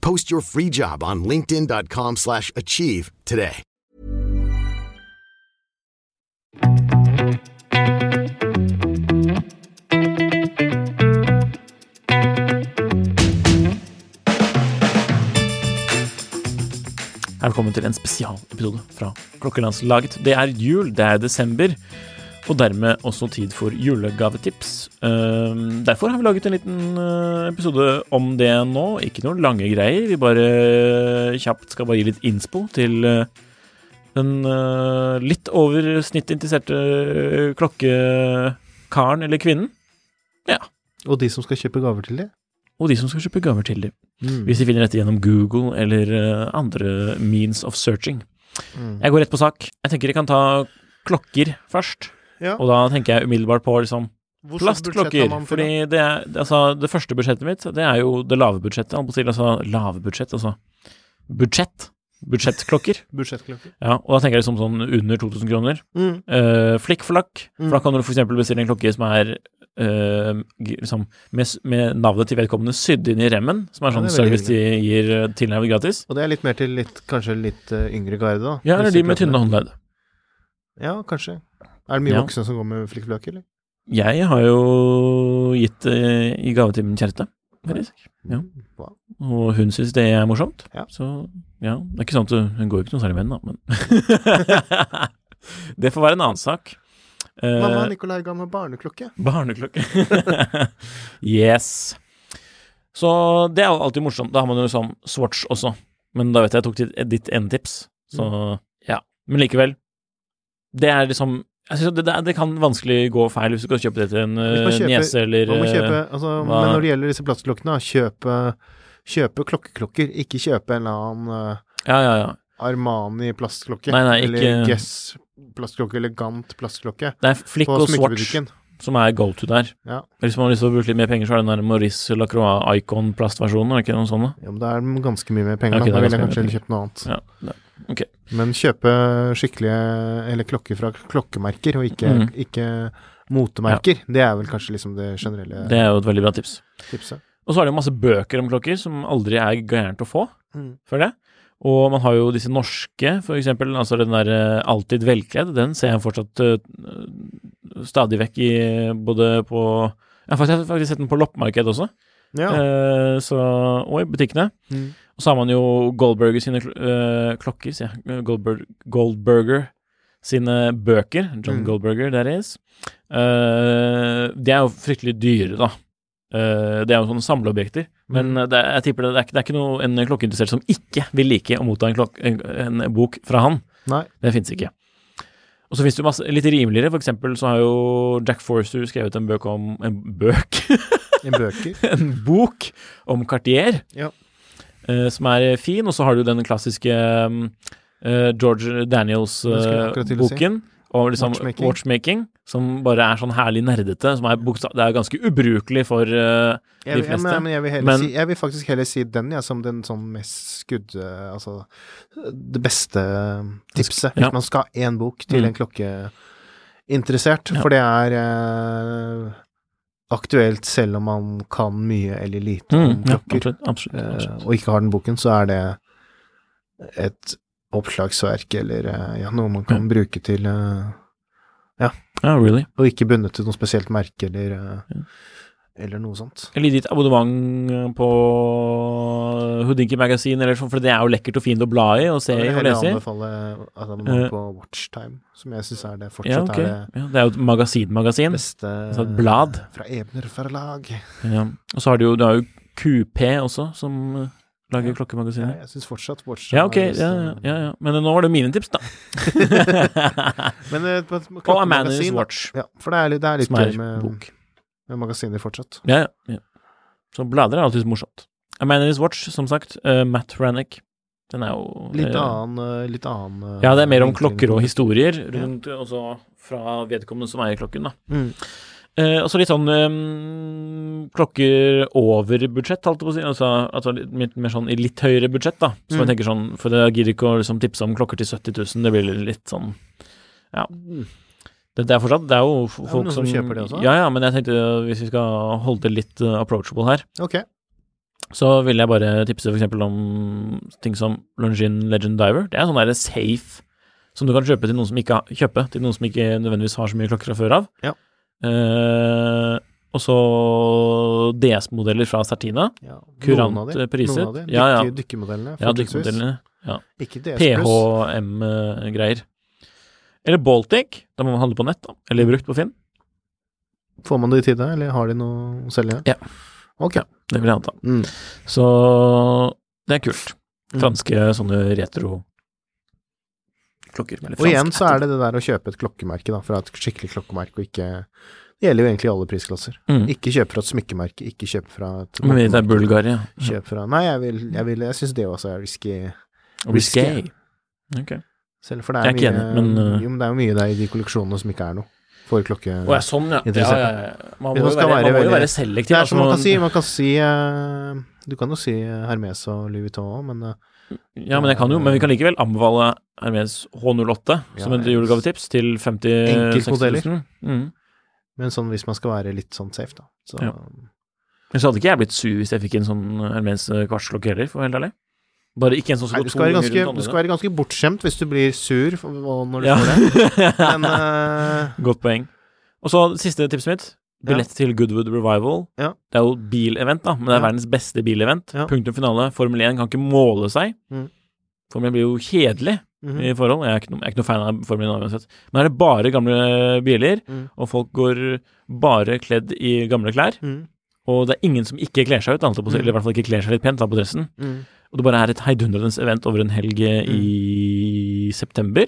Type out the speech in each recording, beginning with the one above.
Post your free job on linkedin.com/achieve slash achieve today. Velkommen til en spesialepisode fra Klokkelandslaget. Det er jul, det er desember, og dermed også tid for julegavetips. Ehm, derfor har vi laget en liten eh, episode om det nå. Ikke noen lange greier, vi bare eh, kjapt skal bare gi litt innspo til eh, den litt over snittet interesserte klokkekaren eller -kvinnen. Ja. Og de som skal kjøpe gaver til dem? Og de som skal kjøpe gaver til dem. Hvis de finner dette gjennom Google eller andre means of searching. Jeg går rett på sak. Jeg tenker jeg kan ta klokker først. Ja. Og da tenker jeg umiddelbart på liksom Hvor plastklokker. Fordi det, er, altså, det første budsjettet mitt, det er jo det lave budsjettet. Altså lave budsjett, altså budsjett. Budsjettklokker. Budsjettklokker. Ja, og da tenker jeg liksom sånn under 2000 kroner. Mm. Uh, Flikkflakk. Mm. For da kan du f.eks. bestille en klokke som er uh, liksom, med, med navnet til vedkommende sydd inn i remmen, som er sånn ja, er service de gir uh, tilnærmet gratis. Og det er litt mer til litt, kanskje litt uh, yngre garde, da. Ja, eller de med tynne håndledd. Ja, kanskje. Er det mye Ja. voksne som går med flikkflakk, eller? Jeg har jo gitt uh, i gave til min kjæreste, faktisk. Ja. Wow. Og hun syns det er morsomt. Ja. Så ja, det er ikke sånn at hun, går jo ikke noe særlig med den, da, men Det får være en annen sak. Eh, Mamma Nikolai ga meg barneklokke. Barneklokke. yes. Så det er jo alltid morsomt. Da har man jo sånn Swatch også. Men da vet jeg jeg tok ditt, ditt ene tips. Så ja. Men likevel. Det er liksom det, det, det kan vanskelig gå feil hvis du skal kjøpe det til en man eh, niese eller kjøpe, eh, altså, men når det gjelder disse plastklokkene, kjøpe, kjøpe klokkeklokker. Ikke kjøpe en eller annen eh, Ja, ja, ja. Armani plastklokke. Nei, nei, eller ikke- Guess plastklokke, eller Gant plastklokke. Det er Flick og Swatch som er go to der. Ja. Hvis man har lyst til å bruke litt mer penger, så er det den der Maurice Lacroix Icon plastversjonen, er det ikke noen sånne? ja, men det er ganske mye mer penger. Ja, ok, da. da ville jeg kanskje kjøpt noe annet. Ja, det- ok. Men kjøpe skikkelige Eller klokker fra klokkemerker, og ikke, mm. ikke motemerker. Det er vel kanskje liksom det generelle Det er jo et veldig bra tips. tipset. Og så er det jo masse bøker om klokker som aldri er gærent å få, Mm. før det. Og man har jo disse norske, for eksempel, altså den der eh, Alltid velkledd, den ser jeg fortsatt uh, stadig vekk i både på Jeg har faktisk, faktisk sett den på loppemarked også, Ja. Uh, så, og i butikkene. Mm. Og så har man jo Goldberger sine kl eh, klokker, sier jeg. Goldberg, Goldberger sine bøker. John Mm. Goldberger, that is. Eh, de er jo fryktelig dyre, da. Uh, det er jo sånne samleobjekter. Men Mm. det, jeg tipper det, det, er det er ikke noe, en klokkeinteressert som ikke vil like å motta en, klok, en, en bok fra han. Nei. Det fins ikke. Og så fins det masse litt rimeligere. For eksempel så har jo Jack Forster skrevet en bøk om En bøk? en bøker. en bok om Cartier, Ja. uh, som er fin. Og så har du den klassiske um, eh, George Daniels-boken. til å si. Om liksom Watchmaking. watchmaking. Som bare er sånn herlig nerdete. Som er det er ganske ubrukelig for uh, de jeg, fleste. men, men jeg, vil Men- si, jeg vil faktisk heller si den, ja, som den sånn mest skudd... Altså det beste tipset. Hvis Ja. man skal ha én bok til Mm. en klokkeinteressert. Ja. For det er uh, aktuelt selv om man kan mye eller lite om mm, ja, klokker. absolutt. absolutt, eh, absolutt. og ikke har den boken, så er det et oppslagsverk eller eh, ja, noe man kan bruke til eh, Ja, really. Og ikke bundet til noe spesielt merke eller yeah. Eller noe sånt. Eller ditt abonnement på Houdinki Magasin, eller sånn, for det er jo lekkert og fint å bla i og se Jeg i og lese i. anbefale at man Eh. på Watchtime, som jeg syns er det Ja, fortsatt ok. er det Ja, det er jo et magasinmagasin. beste Altså et blad. fra Ebner forlag. Ja. Og så har du jo, du har jo QP også, som eh, lager Ja. klokkemagasiner. Ja, jeg syns fortsatt Watch Ja, ok. Ja, ja, ja. Men nå var det mine tips, da. Men eh, på et Og A Man in His klokkemagasin, da. Watch, Ja, for det er litt, det er litt som gøy med, bok. med magasiner fortsatt. Ja, ja, ja. Så blader er alltid morsomt. A Man in Watch, som sagt. Uh, Matt Rannick. Den er jo Litt eh, annen, eh, litt annen uh, Ja, det er mer om klokker og historier rundt, også fra vedkommende som eier klokken, da. Mm. Eh, og så litt sånn eh, klokker over budsjett, holdt jeg på å si. Altså, altså litt, mer sånn i litt høyere budsjett, da. Så Mm. jeg tenker sånn, for jeg gidder ikke å liksom, tipse om klokker til 70 000, det blir litt sånn Ja. Det, det er fortsatt Det er jo folk Mm. er noen som kjøper det også? Ja, ja, men jeg tenkte hvis vi skal holde det litt uh, approachable her, Ok. så vil jeg bare tipse eksempel om ting som Longin Legend Diver. Det er sånn derre safe som du kan kjøpe til noen som ikke har, kjøpe til noen som ikke nødvendigvis har så mye klokker fra før av. Ja. Eh, og så DS-modeller fra Certina. Ja. Kurant Noen av de. priset. Noen av de. Ja, ja. Dykkermodellene. Ja, dykkermodellene. dykkemodellene. Ikke DS. PHM-greier. Eller Baltic. Da må man handle på nett, da. Eller brukt på Finn. Får man det i tide, eller har de noe å selge? Ja. Ok. Det vil jeg anta. Mm. Så det er kult. Mm. Franske sånne retro klokker. Eller Og igjen så er det det der å kjøpe et klokkemerke, da, fra et skikkelig klokkemerke, og ikke Det gjelder jo egentlig i alle prisklasser. Mm. Ikke kjøp fra et smykkemerke, ikke kjøp fra et Men det er. Bulgaria. Kjøp fra Nei, jeg vil Jeg, vil, jeg syns det også er risky. Risky. Risky. Ok. Selv for det Jeg er, er ikke mye enig, men, uh, Jo, men det er jo mye der i de kolleksjonene som ikke er noe for klokke... Å ja, sånn, ja. ja, ja, ja. Man må man jo være, være man må jo veldig- være selektiv. Det er altså, som man kan si, man kan si uh, Du kan jo si Hermes og Louis Vuitton òg, men eh, Ja, men jeg kan jo, men vi kan likevel anbefale Hermes H08 som et julegavetips til 50 Enkeltmodeller. 60 000. Mm. men sånn hvis man skal være litt sånn safe, da. Så Ja. Men så hadde ikke jeg blitt sur hvis jeg fikk en sånn Hermes kvartslokk heller, for å være helt ærlig. Bare ikke en sånn som går du skal, være to ganske, rundt du skal være ganske bortskjemt hvis du blir sur når du Ja. får det. Men uh... Godt poeng. Og så siste tipset mitt. Billett til Goodwood Revival. Ja. Det er jo bilevent, da, men det er verdens beste bilevent. Punktum finale. Formel 1 kan ikke måle seg. Mm. Formel 1 blir jo kjedelig mhm. i forhold. Jeg er ikke jeg er ikke noe fan av Formel 1 uansett. Men her er det bare gamle biler, Mm. og folk går bare kledd i gamle klær. Mm. Og det er ingen som ikke kler seg ut, på, Mm. eller i hvert fall ikke kler seg litt pent da, på dressen. Mm. Og det bare er et heidundrende event over en helg i september.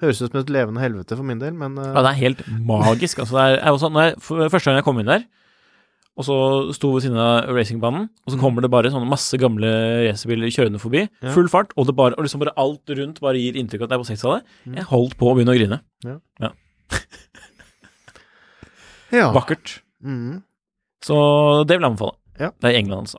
Høres ut som et levende helvete for min del, men uh... Ja, det er helt magisk. Altså, det er, når jeg, første gang jeg kom inn der, og så sto ved siden av racingbanen, og så kommer det bare sånne masse gamle racerbiler kjørende forbi, Ja. full fart, og, det bare, og liksom bare alt rundt bare gir inntrykk av at det er på 60-tallet. Mm. Jeg holdt på å begynne å grine. ja. Ja. Vakkert. Mm. Så det vil jeg anbefale. Ja. Det er England, altså.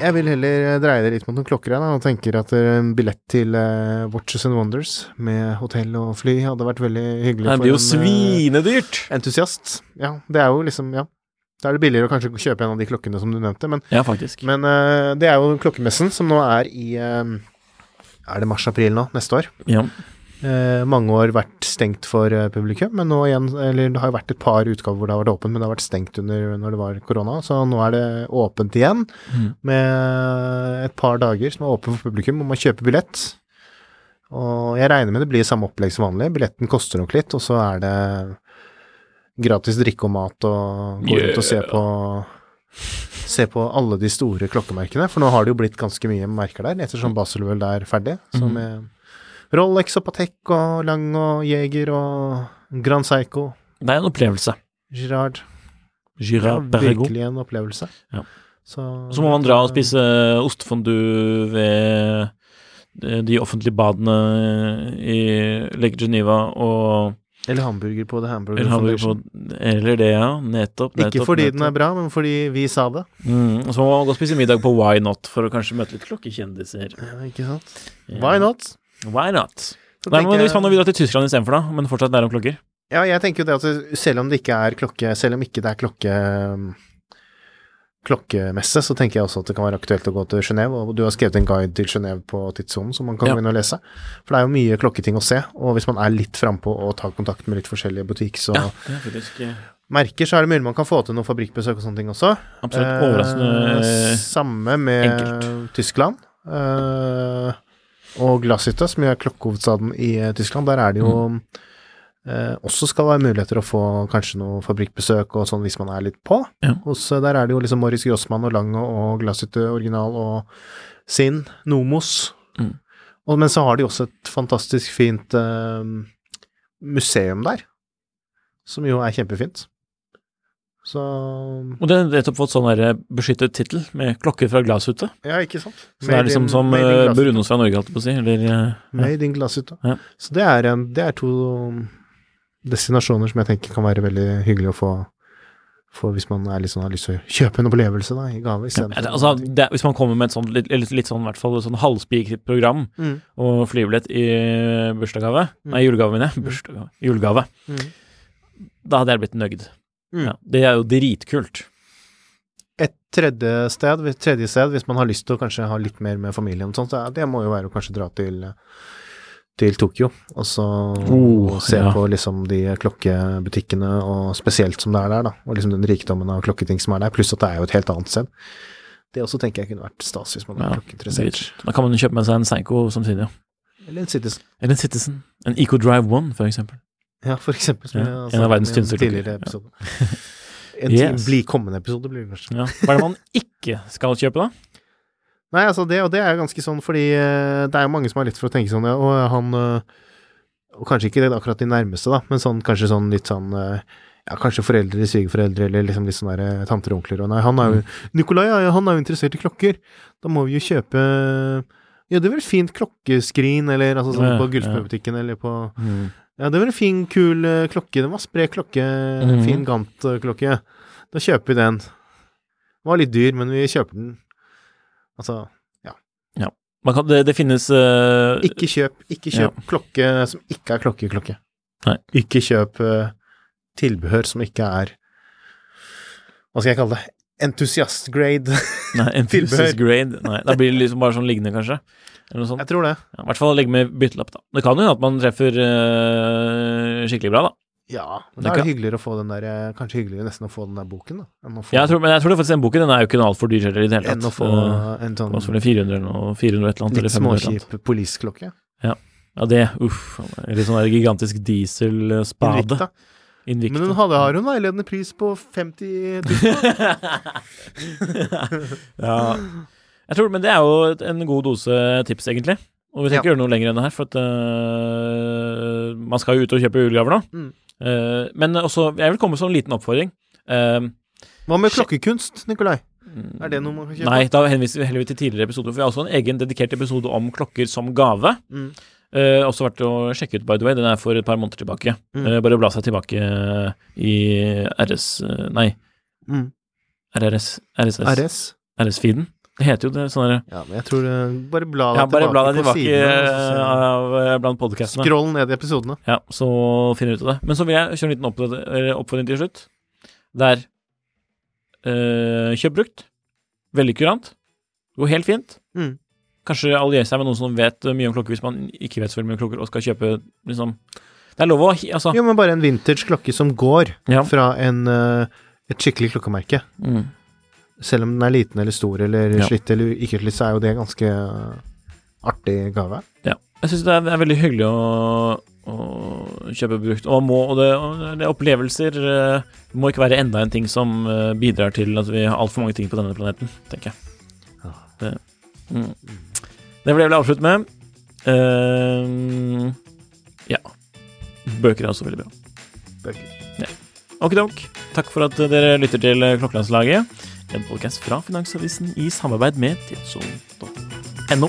Jeg vil heller dreie det litt mot noen klokker jeg, da, og tenker at eh, en billett til uh, Watches and Wonders med hotell og fly hadde vært veldig hyggelig Det blir jo en Uh, entusiast. Ja, det er jo liksom, ja. Da er det billigere å kanskje kjøpe en av de klokkene som du nevnte, men, Ja, faktisk. men uh, det er jo klokkemessen som nå er i eh, Er det mars-april nå, neste år? Ja. Eh, mange år vært stengt for eh, publikum, men nå igjen Eller det har vært et par utgaver hvor det har vært åpent, men det har vært stengt under når det var korona, så nå er det åpent igjen Mm. med et par dager som er åpent for publikum, og man kjøper billett. Og jeg regner med det blir samme opplegg som vanlig. Billetten koster nok litt, og så er det gratis drikke og mat og gå rundt og se på Se på alle de store klokkemerkene, for nå har det jo blitt ganske mye merker der, ettersom Baselvøl er ferdig. Så Mhm. med Rolex og Patek og Lang og Jeger og Grand Psycho, Det er en opplevelse. Girard Girard ja, Perregaux. Virkelig en opplevelse. Ja. Så, Så må man dra og spise ostefondue ved de offentlige badene i Lake Geneva og Eller hamburger på The Hamburger Eller, Foundation. på, eller det, ja. Nettopp. Ikke nettopp, fordi den er bra, men fordi vi sa det. Mm, og så må man gå og spise middag på Why Not for å kanskje møte litt klokkekjendiser. Ja, ikke sant? Why not? Why not? Så Nei, men jeg- Hvis man vil dra til Tyskland istedenfor, da, men fortsatt lære om klokker Ja, jeg tenker jo det at selv om det ikke er klokke Selv om ikke det er klokke klokkemesse, så tenker jeg også at det kan være aktuelt å gå til Genéve, og du har skrevet en guide til Genéve på tidssonen som man kan Ja. gå inn og lese. For det er jo mye klokketing å se, og hvis man er litt frampå og tar kontakt med litt forskjellige butikker så Ja, det faktisk eh, merker, så er det mulig man kan få til noen fabrikkbesøk og sånne ting også. absolutt Eh, overraskende Samme med enkelt. Tyskland. Eh, og Glasshytta, som er klokkehovedstaden i eh, Tyskland, der er det jo eh, også skal være muligheter å få kanskje noe fabrikkbesøk og sånn hvis man er litt på. Ja. Hos, eh, der er det jo liksom Morris Grossmann og Lange og Glasshytte original og Sinn, Nomos. Mm. Og, men så har de også et fantastisk fint eh, museum der, som jo er kjempefint. Så Og det har nettopp fått sånn der beskyttet tittel med klokker fra glasshytte. Ja, ikke sant? Så det er liksom som in uh, Brunos fra Norge, holdt jeg på å si. Eller eh, ja. Made in glasshytte. Ja. Så det er, en, det er to destinasjoner som jeg tenker kan være veldig hyggelig å få, For hvis man sånn, har lyst til å kjøpe en opplevelse da, i gave. Ja, istedenfor- det, altså, det, hvis man kommer med et sånt litt, litt, litt sånn, i hvert fall sånn halvspikret program Mm. og flybillett i bursdagsgave Nei, julegave, mener jeg. Bursdagsgave. Julegave. Mm. Da hadde jeg blitt nøyd. Mm. Ja, det er jo dritkult. Et tredje sted, tredje sted, hvis man har lyst til å kanskje ha litt mer med familien sånt, så det må jo være å kanskje dra til til Tokyo, og så Oh, se ja. på liksom de klokkebutikkene, og spesielt som det er der, da, og liksom den rikdommen av klokketing som er der, pluss at det er jo et helt annet sted. Det også tenker jeg kunne vært stas hvis man er Ja, klokkeinteressert. Da kan man jo kjøpe med seg en Seinco samtidig. Eller en Citizen. Eller en Citizen. En Eco Drive One, for eksempel. Ja, for eksempel. Som Ja, en av verdens tynneste klokker. tidligere episode. En Yes. bli kommende episode blir det kanskje. Ja. Hva er det man ikke skal kjøpe, da? Nei, altså det, og det er ganske sånn fordi eh, det er jo mange som har lett for å tenke sånn, ja, og han eh, Og kanskje ikke det akkurat de nærmeste, da, men sånn kanskje sånn litt sånn eh, ja, kanskje foreldre, svigerforeldre, eller liksom litt sånn der tanter og onkler, og nei, han er jo Nikolai, ja, han er jo interessert i klokker. Da må vi jo kjøpe Ja, det er vel et fint klokkeskrin, eller altså sånn på ja. Gullsmedbutikken, eller på Ja, det var en fin, kul eh, klokke. Det var spred klokke, Mhm. fin Gant-klokke. Da kjøper vi den. Den var litt dyr, men vi kjøper den. Altså, Man kan, det, det finnes uh... ikke kjøp, ikke kjøp klokke som ikke er klokkeklokke. Nei. Ikke kjøp uh, tilbehør som ikke er Hva skal jeg kalle det? Entusiast-grade. Tilbehør. grade. Nei, da blir det liksom bare sånn liggende, kanskje. Eller noe sånt. jeg tror det. Ja, I hvert fall legge med byttelapp, da. Det kan jo hende at man treffer eh, skikkelig bra, da. Ja, men Det da er det hyggeligere å få den der eh, Kanskje hyggeligere nesten å få den der boken, da. Få, Jeg tror, men jeg tror det faktisk den boken den er jo ikke noe altfor dyr heller i det hele tatt. enn å få en sånn Hva 400 eller 400 et eller annet, litt eller 500 et eller annet. småkjip polisklokke. Ja, det, uff. Litt sånn der gigantisk dieselspade. Invicta. Men hun hadde, har jo en veiledende pris på 50 000. ja. Jeg tror, men det er jo en god dose tips, egentlig. Og vi skal ikke gjøre noe lenger enn det her, for at uh, man skal jo ut og kjøpe julegaver nå. Mm. Uh, men også, jeg vil komme med en liten oppfordring. Uh, Hva med klokkekunst, Nikolai? Er det noe man kan kjøpe? nei, da henviser vi heller til tidligere episoder, for vi har også en egen dedikert episode om klokker som gave. Mm. Eh, også vært å sjekke ut, by the way. Den er for et par måneder tilbake. Mm. Uh, bare bla seg tilbake eh, i RS Nei, Mm. RRS RSS. RS? RS-feeden. Det heter jo det sånn Ja, men jeg tror det, Bare bla deg Ja, bare bla deg tilbake siden, av, blant podkastene. Scroll ned i episodene. Ja, så finner du ut av det. Men så vil jeg kjøre en liten oppfordring til slutt. Der eh, Kjøp brukt. Veldig kurant. Går helt fint. Mm. Kanskje alliere seg med noen som vet mye om klokker, hvis man ikke vet så mye om klokker, og skal kjøpe liksom Det er lov å Altså Jo, men bare en vintage klokke som går Ja. fra en, eh, et skikkelig klokkemerke. mm. Selv om den er liten eller stor eller Ja. slitt eller ikke slitt, så er jo det en ganske eh, artig gave. Ja. Jeg syns det, er- veldig hyggelig å, å kjøpe brukt. Og, må, og, det, og det opplevelser det må ikke være enda en ting som eh, bidrar til at vi har altfor mange ting på denne planeten, tenker jeg. Det, mm. Det vil jeg ville avslutte med. Uh, ja. Bøker er også veldig bra. Bøker. Okidok. Takk for at dere lytter til Klokkelandslaget. En podkast fra Finansavisen i samarbeid med tidsson.no.